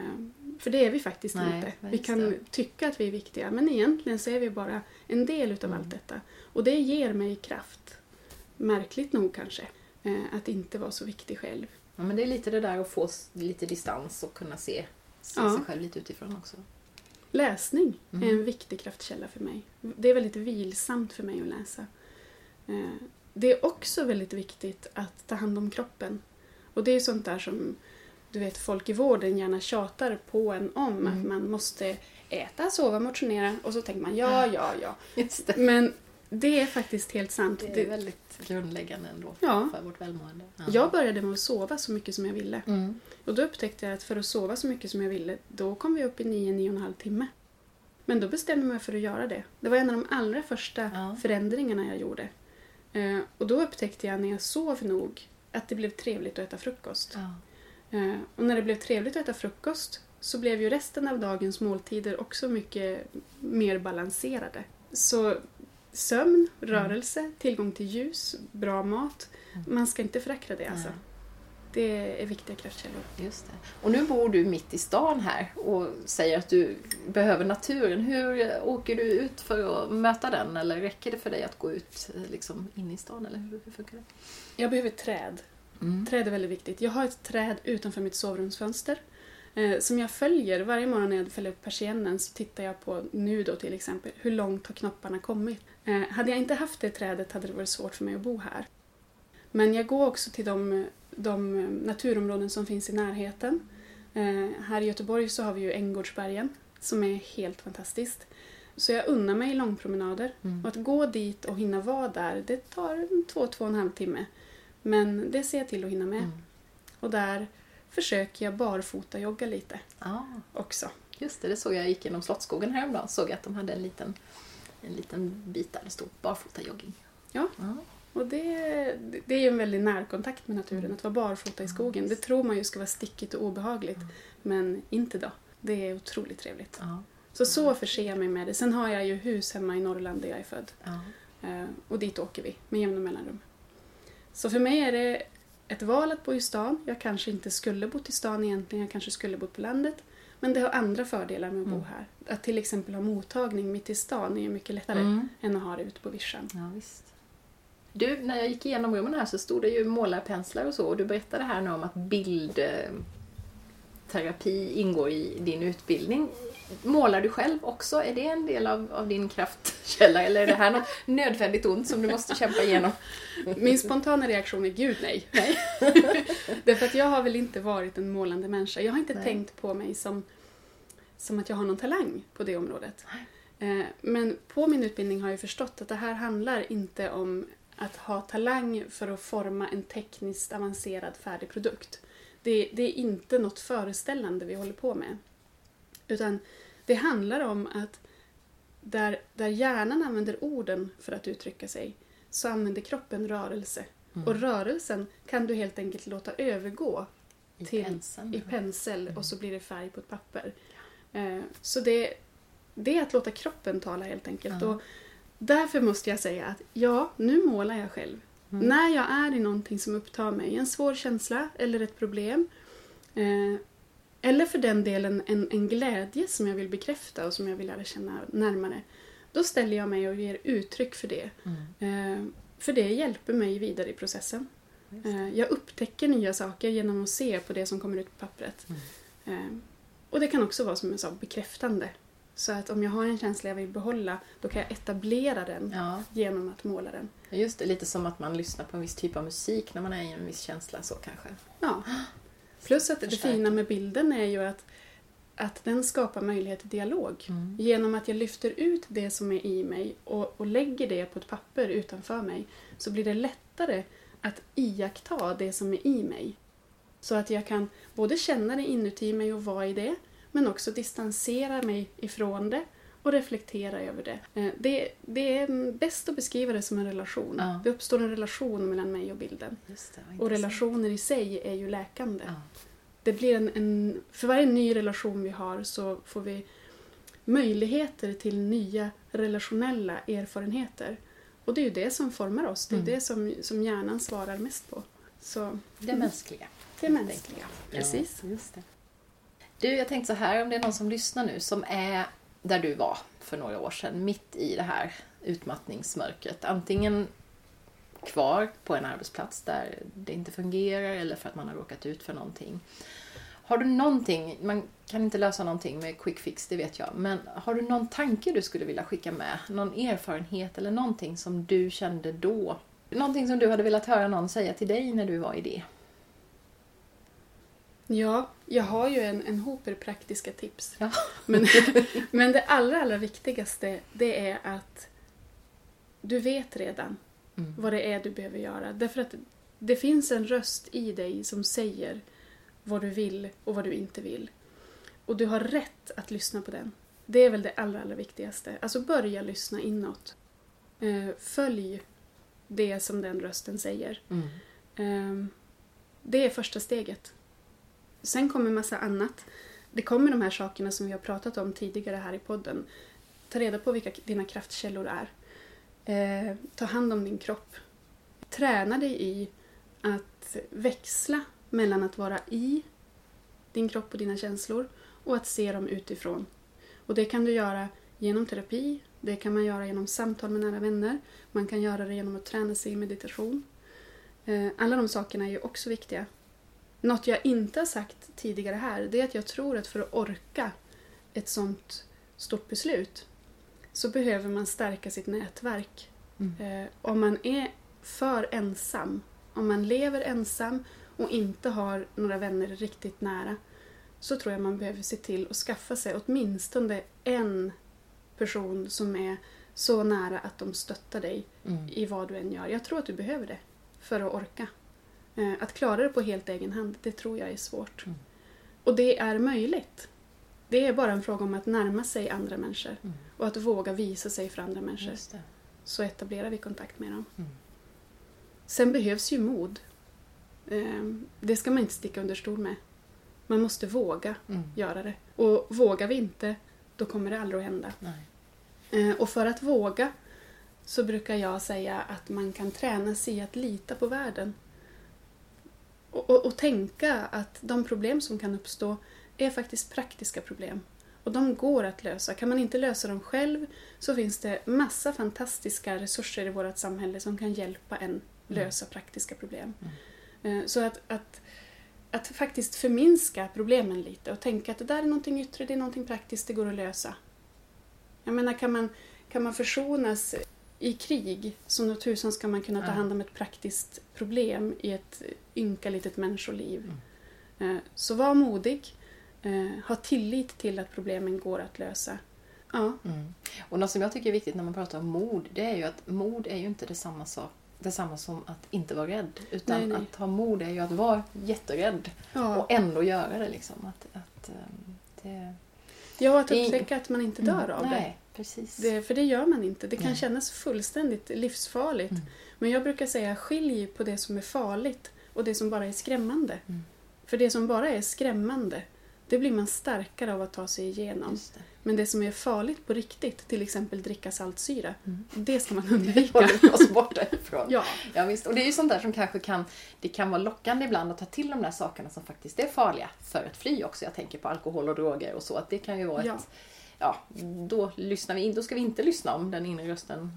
B: för det är vi faktiskt
A: Nej,
B: inte. Vi kan
A: det.
B: tycka att vi är viktiga men egentligen så är vi bara en del utav
A: Mm.
B: allt detta. Och det ger mig kraft. Märkligt nog kanske. eh, Att inte vara så viktig själv.
A: Ja, men det är lite det där att få lite distans och kunna se, se
B: Ja.
A: sig själv lite utifrån också.
B: Läsning
A: Mm.
B: är en viktig kraftkälla för mig. Det är väldigt vilsamt för mig att läsa. Eh, Det är också väldigt viktigt att ta hand om kroppen. Och det är sånt där som du vet, folk i vården gärna tjatar på en om.
A: Mm.
B: Att man måste äta, sova, motionera och så tänker man ja, ja, ja. Men det är faktiskt helt sant.
A: Det är väldigt grundläggande ändå
B: Ja.
A: för vårt välmående. Ja.
B: Jag började med att sova så mycket som jag ville.
A: Mm.
B: Och då upptäckte jag att för att sova så mycket som jag ville, då kom vi upp i 9-9,5 timme. Men då bestämde jag mig för att göra det. Det var en av de allra första
A: Ja.
B: förändringarna jag gjorde. Eh, och då upptäckte jag när jag sov nog att det blev trevligt att äta frukost. Eh, och när det blev trevligt att äta frukost så blev ju resten av dagens måltider också mycket mer balanserade. Så sömn, rörelse, tillgång till ljus, bra mat.
A: Mm.
B: Man ska inte föraktla det alltså. Det är viktiga kraftkällor.
A: Just det. Och nu bor du mitt i stan här och säger att du behöver naturen. Hur åker du ut för att möta den? Eller räcker det för dig att gå ut liksom, in i stan? Eller hur, funkar det?
B: Jag behöver träd.
A: Mm.
B: Träd är väldigt viktigt. Jag har ett träd utanför mitt sovrumsfönster som jag följer. Varje morgon när jag fäller upp persiennen så tittar jag på nu då till exempel. Hur långt har knopparna kommit? Eh, hade jag inte haft det trädet hade det varit svårt för mig att bo här. Men jag går också till de, de naturområden som finns i närheten. Eh, här i Göteborg så har vi ju Änggårdsbergen som är helt fantastiskt. Så jag unnar mig långpromenader.
A: Mm.
B: Och att gå dit och hinna vara där, det tar en två, två och en halv timme. Men det ser jag till att hinna med.
A: Mm.
B: Och där försöker jag barfota jogga lite
A: Ja,
B: också.
A: just det. Det såg jag. Jag gick genom Slottsskogen häromdagen såg jag att de hade en liten, en liten bit där det stod barfota jogging.
B: Ja.
A: ja.
B: Och det, det är ju en väldigt närkontakt med naturen, att vara barfota i skogen. Det tror man ju ska vara stickigt och obehagligt, men inte då. Det är otroligt trevligt.
A: ja.
B: Så så förser jag mig med det. Sen har jag ju hus hemma i Norrland där jag är född.
A: ja.
B: Eh, Och dit åker vi med jämna mellanrum. Så för mig är det ett val att bo i stan. Jag kanske inte skulle bott i stan egentligen, jag kanske skulle bott på landet. Men det har andra fördelar med att bo
A: Mm.
B: här. Att till exempel ha mottagning mitt i stan är ju mycket lättare
A: Mm.
B: än att ha det ute på vischan.
A: Ja, visst. Du, när jag gick igenom rummen här så stod det ju målarpenslar och så och du berättade här nu om att bildterapi ingår i din utbildning. Målar du själv också? Är det en del av, av din kraftkälla eller är det här något nödvändigt ont som du måste kämpa igenom?
B: Min spontana reaktion är gud nej.
A: Nej.
B: Därför att jag har väl inte varit en målande människa. Jag har inte
A: Nej.
B: tänkt på mig som, som att jag har någon talang på det området. Eh, Men på min utbildning har jag förstått att det här handlar inte om att ha talang för att forma en tekniskt avancerad färdig produkt. Det, det är inte något föreställande vi håller på med. Utan det handlar om att där, där hjärnan använder orden för att uttrycka sig så använder kroppen rörelse.
A: Mm.
B: Och rörelsen kan du helt enkelt låta övergå
A: I
B: till-
A: penseln.
B: i pensel
A: Mm.
B: och så blir det färg på ett papper. Eh, Så det, det är att låta kroppen tala helt enkelt.
A: Ja.
B: Och därför måste jag säga att ja, nu målar jag själv.
A: Mm.
B: När jag är i någonting som upptar mig, en svår känsla eller ett problem. Eh, eller för den delen en, en glädje som jag vill bekräfta och som jag vill lära känna närmare. Då ställer jag mig och ger uttryck för det.
A: Mm.
B: Eh, för det hjälper mig vidare i processen. Eh, jag upptäcker nya saker genom att se på det som kommer ut på pappret.
A: Mm.
B: Eh, och det kan också vara som jag sa, bekräftande. Så att om jag har en känsla jag vill behålla, då kan jag etablera den
A: Ja,
B: genom att måla den.
A: just det. Lite som att man lyssnar på en viss typ av musik när man är i en viss känsla så kanske.
B: Ja. Plus att det
A: Förstärker.
B: fina med bilden är ju att, att den skapar möjlighet till dialog.
A: Mm.
B: Genom att jag lyfter ut det som är i mig och, och lägger det på ett papper utanför mig så blir det lättare att iaktta det som är i mig. Så att jag kan både känna det inuti mig och vara i det men också distansera mig ifrån det och reflektera över det. Eh, Det, det är bäst att beskriva det som en relation.
A: Ja.
B: Det uppstår en relation mellan mig och bilden.
A: Det,
B: Och relationer i sig är ju läkande.
A: Ja.
B: Det blir en, en, för varje ny relation vi har så får vi möjligheter till nya relationella erfarenheter. Och det är ju det som formar oss. Det är
A: Mm.
B: det som, som hjärnan svarar mest på. Så
A: Det mänskliga.
B: det mänskliga. Precis.
A: Ja, just det. Du, jag tänkte så här, om det är någon som lyssnar nu som är där du var för några år sedan, mitt i det här utmattningsmörkret. Antingen kvar på en arbetsplats där det inte fungerar eller för att man har råkat ut för någonting. Har du någonting, man kan inte lösa någonting med quick fix, det vet jag, men har du någon tanke du skulle vilja skicka med? Någon erfarenhet eller någonting som du kände då? Någonting som du hade velat höra någon säga till dig när du var i det?
B: Ja, jag har ju en, en hoper praktiska tips.
A: Ja.
B: Men, men det allra, allra viktigaste det är att du vet redan
A: Mm.
B: vad det är du behöver göra. Därför att det finns en röst i dig som säger vad du vill och vad du inte vill. Och du har rätt att lyssna på den. Det är väl det allra, allra viktigaste. Alltså börja lyssna inåt. Eh, följ det som den rösten säger.
A: Mm.
B: Eh, det är första steget. Sen kommer massa annat. Det kommer de här sakerna som vi har pratat om tidigare här i podden. Ta reda på vilka dina kraftkällor är. Eh, ta hand om din kropp. Träna dig i att växla mellan att vara i din kropp och dina känslor och att se dem utifrån. Och det kan du göra genom terapi, det kan man göra genom samtal med nära vänner, man kan göra det genom att träna sig i meditation. Eh, alla de sakerna är ju också viktiga. Något jag inte har sagt tidigare här, det är att jag tror att för att orka ett sånt stort beslut så behöver man stärka sitt nätverk.
A: Mm.
B: Eh, om man är för ensam, om man lever ensam och inte har några vänner riktigt nära så tror jag man behöver se till att skaffa sig åtminstone en person som är så nära att de stöttar dig
A: Mm.
B: i vad du än gör. Jag tror att du behöver det för att orka. Eh, Att klara det på helt egen hand, det tror jag är svårt.
A: Mm.
B: Och det är möjligt. Det är bara en fråga om att närma sig andra människor
A: Mm.
B: och att våga visa sig för andra människor. Så etablerar vi kontakt med dem.
A: Mm.
B: Sen behövs ju mod. Eh, Det ska man inte sticka under stol med. Man måste våga
A: Mm.
B: göra det. Och vågar vi inte, då kommer det aldrig att hända.
A: Nej.
B: Eh, Och för att våga så brukar jag säga att man kan träna sig i att lita på världen. Och, och, och tänka att de problem som kan uppstå är faktiskt praktiska problem. Och de går att lösa. Kan man inte lösa dem själv så finns det massa fantastiska resurser i vårt samhälle som kan hjälpa en lösa praktiska problem. Eh, Så att, att, att faktiskt förminska problemen lite och tänka att det där är någonting yttre, det är någonting praktiskt, det går att lösa. Jag menar, kan man, kan man försonas i krig, så nog tusan ska man kunna ta hand om ett praktiskt problem i ett ynka litet människoliv. Eh, Så var modig, eh, ha tillit till att problemen går att lösa. Ja,
A: Mm. Och något som jag tycker är viktigt när man pratar om mod, det är ju att mod är ju inte detsamma, sak, detsamma som att inte vara rädd. Utan
B: Nej, nej.
A: att ha mod är ju att vara jätterädd
B: ja.
A: och ändå göra det. Liksom. Att, att, ehm, det...
B: ja att upptäcka att man inte dör av det.
A: Precis.
B: det. För det gör man inte. Det kan
A: Nej.
B: kännas fullständigt livsfarligt.
A: Mm.
B: Men jag brukar säga skilj på det som är farligt och det som bara är skrämmande.
A: Mm.
B: För det som bara är skrämmande, det blir man starkare av att ta sig igenom.
A: Det.
B: Men det som är farligt på riktigt, till exempel dricka saltsyra,
A: Mm.
B: det ska man undvika.
A: Håller oss borta ifrån.
B: ja,
A: Ja, visst. Och det är ju sånt där som kanske kan, det kan vara lockande ibland att ta till de där sakerna som faktiskt är farliga för ett fly också. Jag tänker på alkohol och droger och så. Att det kan ju vara
B: Ja.
A: ett, ja, då lyssnar vi in, då ska vi inte lyssna om den inre rösten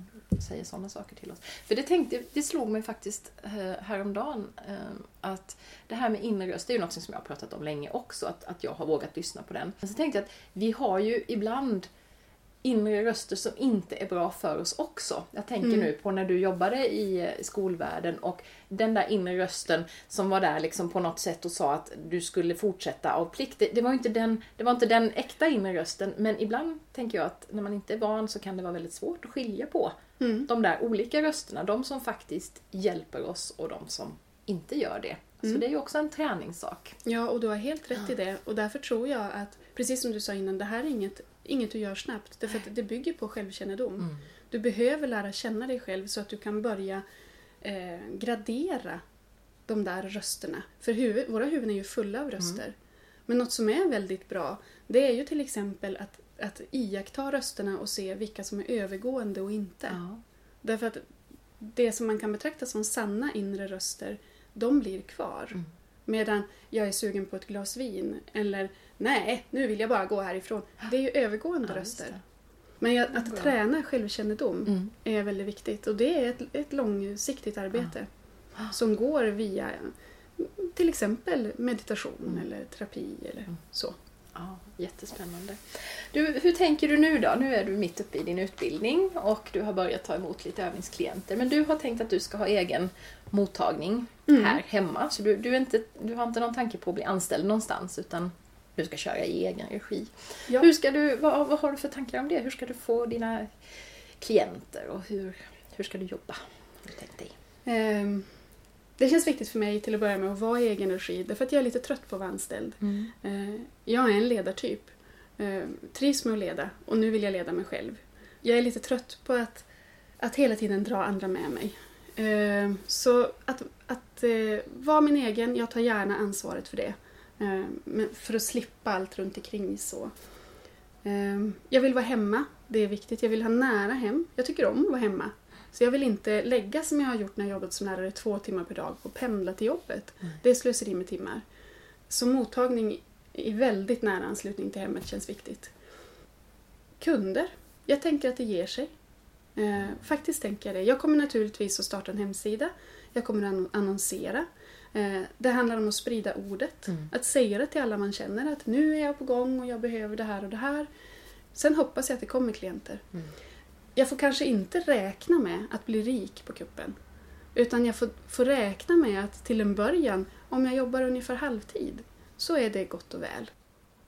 A: säger sådana saker till oss. För det tänkte, det slog mig faktiskt eh, häromdagen eh, att det här med inre röst, det är ju något som jag har pratat om länge också, att, att jag har vågat lyssna på den. Men så tänkte jag att vi har ju ibland inre röster som inte är bra för oss också. Jag tänker
B: Mm.
A: nu på när du jobbade i skolvärlden och den där inre rösten som var där liksom på något sätt och sa att du skulle fortsätta av plikt. Det, det, var, inte den, det var inte den äkta inre rösten men ibland tänker jag att när man inte är van så kan det vara väldigt svårt att skilja på
B: mm.
A: de där olika rösterna. De som faktiskt hjälper oss och de som inte gör det. Så
B: Mm.
A: det är ju också en träningssak.
B: ja, och du har helt rätt i det. Och därför tror jag att, precis som du sa innan, det här är inget, inget du gör snabbt. Därför att det bygger på självkännedom. Du behöver lära känna dig själv så att du kan börja eh, gradera de där rösterna. För huvud, våra huvuden är ju fulla av röster. Men något som är väldigt bra, det är ju till exempel att, att iaktta rösterna och se vilka som är övergående och inte.
A: Ja.
B: Därför att det som man kan betrakta som sanna inre röster, de blir kvar.
A: Mm.
B: Medan jag är sugen på ett glas vin eller nej, nu vill jag bara gå härifrån. Det är ju övergående
A: Ja,
B: röster. Men jag, att träna självkännedom
A: Mm.
B: är väldigt viktigt och det är ett, ett långsiktigt arbete som går via till exempel meditation
A: Mm.
B: eller terapi eller så.
A: Ja, jättespännande. Du, hur tänker du nu då? Nu är du mitt uppe i din utbildning och du har börjat ta emot lite övningsklienter. Men du har tänkt att du ska ha egen mottagning
B: Mm.
A: här hemma. Så du, du, inte, du har inte någon tanke på att bli anställd någonstans utan du ska köra i egen regi.
B: Ja.
A: Hur ska du, vad, vad har du för tankar om det? Hur ska du få dina klienter och hur, hur ska du jobba? Tänkt dig?
B: Ehm, Det känns viktigt för mig till att börja med att vara i egen regi därför att jag är lite trött på att vara anställd. Eh, Jag är en ledartyp. Eh, Trivs med att leda och nu vill jag leda mig själv. Jag är lite trött på att, att hela tiden dra andra med mig. Eh, Så att, att eh, vara min egen, jag tar gärna ansvaret för det. Eh, för att slippa allt runt omkring så. Eh, Jag vill vara hemma, det är viktigt. Jag vill ha nära hem. Jag tycker om att vara hemma. Så jag vill inte lägga som jag har gjort när jag jobbat som lärare två timmar per dag på att pendla till jobbet. Det är slöseri med timmar. Så mottagning i väldigt nära anslutning till hemmet känns viktigt. Kunder. Jag tänker att det ger sig. Eh, faktiskt tänker jag det. Jag kommer naturligtvis att starta en hemsida. Jag kommer att annon- annonsera. Eh, det handlar om att sprida ordet.
A: Mm.
B: Att säga det till alla man känner att nu är jag på gång och jag behöver det här och det här. Sen hoppas jag att det kommer klienter.
A: Mm.
B: Jag får kanske inte räkna med att bli rik på kuppen. Utan jag får, får räkna med att till en början, om jag jobbar ungefär halvtid, så är det gott och väl.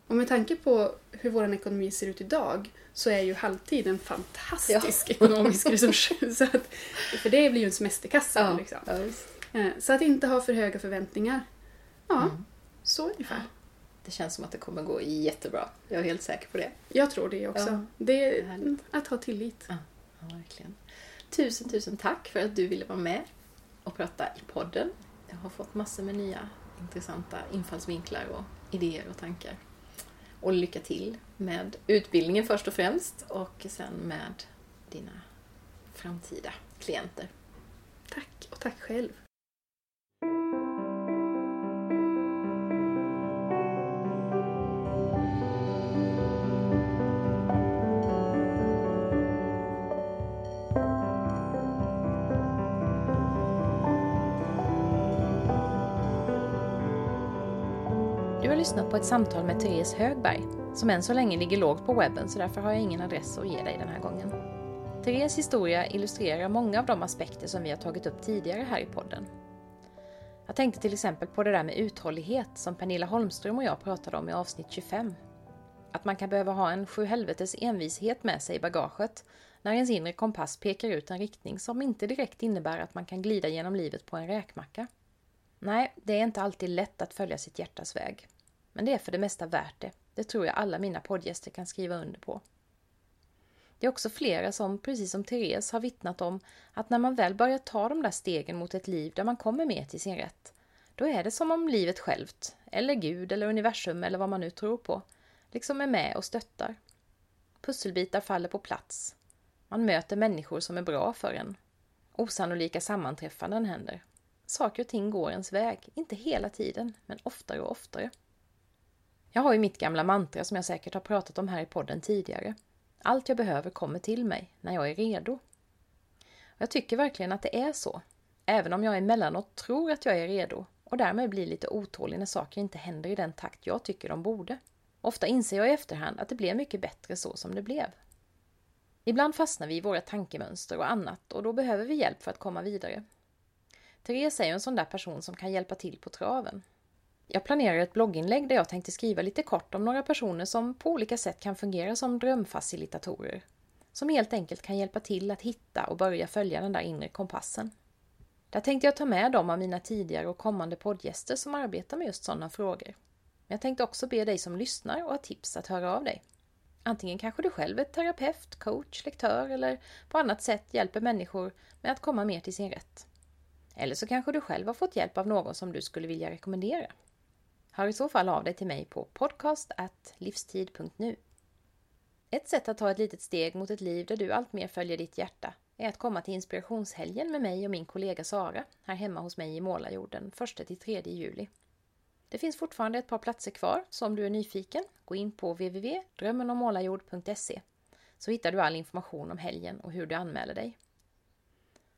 B: Och med tanke på hur vår ekonomi ser ut idag så är ju halvtid en fantastisk ekonomisk resurs. Så att, för det blir ju en semesterkassa. Liksom.
A: ja, visst.
B: Eh, Så att inte ha för höga förväntningar. Ja,
A: Mm.
B: så ungefär.
A: Det känns som att det kommer gå jättebra. Jag är helt säker på det.
B: Jag tror det också.
A: Ja,
B: det är
A: härligt.
B: att ha tillit.
A: Ja, verkligen. Tusen, tusen tack för att du ville vara med och prata i podden. Jag har fått massor med nya intressanta infallsvinklar och idéer och tankar. Och lycka till med utbildningen först och främst och sen med dina framtida klienter.
B: Tack och tack själv.
A: Lyssnat på ett samtal med Therese Högberg, som än så länge ligger lågt på webben så därför har jag ingen adress att ge dig den här gången. Therese historia illustrerar många av de aspekter som vi har tagit upp tidigare här i podden. Jag tänkte till exempel på det där med uthållighet som Pernilla Holmström och jag pratade om i avsnitt 25. Att man kan behöva ha en sju helvetes envishet med sig i bagaget när ens inre kompass pekar ut en riktning som inte direkt innebär att man kan glida genom livet på en räkmacka. Nej, det är inte alltid lätt att följa sitt hjärtas väg. Men det är för det mesta värt det. Det tror jag alla mina poddgäster kan skriva under på. Det är också flera som, precis som Therese, har vittnat om att när man väl börjar ta de där stegen mot ett liv där man kommer mer till sin rätt, då är det som om livet självt, eller Gud eller universum eller vad man nu tror på, liksom är med och stöttar. Pusselbitar faller på plats. Man möter människor som är bra för en. Osannolika sammanträffanden händer. Saker och ting går ens väg, inte hela tiden, men oftare och oftare. Jag har ju mitt gamla mantra som jag säkert har pratat om här i podden tidigare. Allt jag behöver kommer till mig när jag är redo. Jag tycker verkligen att det är så. Även om jag emellanåt tror att jag är redo och därmed blir lite otålig när saker inte händer i den takt jag tycker de borde. Ofta inser jag i efterhand att det blev mycket bättre så som det blev. Ibland fastnar vi i våra tankemönster och annat och då behöver vi hjälp för att komma vidare. Therese är ju en sån där person som kan hjälpa till på traven. Jag planerar ett blogginlägg där jag tänkte skriva lite kort om några personer som på olika sätt kan fungera som drömfacilitatorer. Som helt enkelt kan hjälpa till att hitta och börja följa den där inre kompassen. Där tänkte jag ta med de av mina tidigare och kommande poddgäster som arbetar med just sådana frågor. Men jag tänkte också be dig som lyssnar och har tips att höra av dig. Antingen kanske du själv är terapeut, coach, lektör eller på annat sätt hjälper människor med att komma mer till sin rätt. Eller så kanske du själv har fått hjälp av någon som du skulle vilja rekommendera. Hör i så fall av dig till mig på podcast.livstid.nu. Ett sätt att ta ett litet steg mot ett liv där du alltmer följer ditt hjärta är att komma till inspirationshelgen med mig och min kollega Sara här hemma hos mig i Målarjorden 1-3 juli. Det finns fortfarande ett par platser kvar, så om du är nyfiken, gå in på www.drömmenommålarjord.se så hittar du all information om helgen och hur du anmäler dig.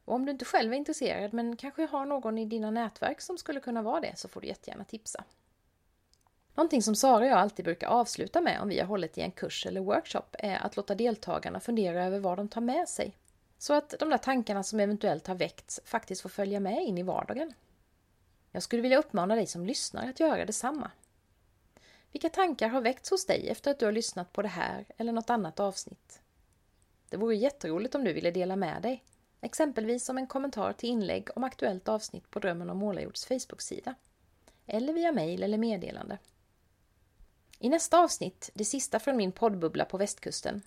A: Och om du inte själv är intresserad men kanske har någon i dina nätverk som skulle kunna vara det så får du jättegärna tipsa. Någonting som Sara och jag alltid brukar avsluta med om vi har hållit i en kurs eller workshop är att låta deltagarna fundera över vad de tar med sig. Så att de där tankarna som eventuellt har väckts faktiskt får följa med in i vardagen. Jag skulle vilja uppmana dig som lyssnar att göra detsamma. Vilka tankar har väckts hos dig efter att du har lyssnat på det här eller något annat avsnitt? Det vore jätteroligt om du ville dela med dig, exempelvis som en kommentar till inlägg om aktuellt avsnitt på Drömmen om Målarjords Facebook-sida. Eller via mejl eller meddelande. I nästa avsnitt, det sista från min poddbubbla på västkusten,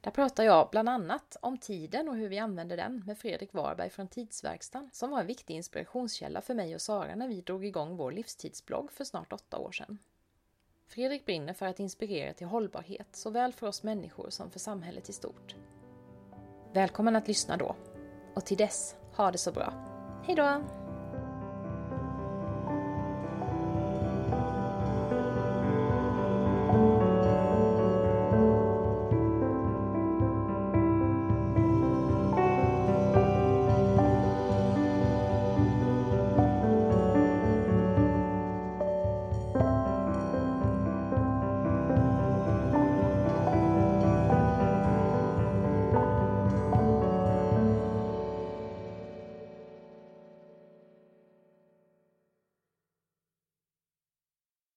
A: där pratar jag bland annat om tiden och hur vi använder den med Fredrik Warberg från Tidsverkstan som var en viktig inspirationskälla för mig och Sara när vi drog igång vår livstidsblogg för snart åtta år sedan. Fredrik brinner för att inspirera till hållbarhet såväl för oss människor som för samhället i stort. Välkommen att lyssna då! Och till dess, ha det så bra! Hejdå!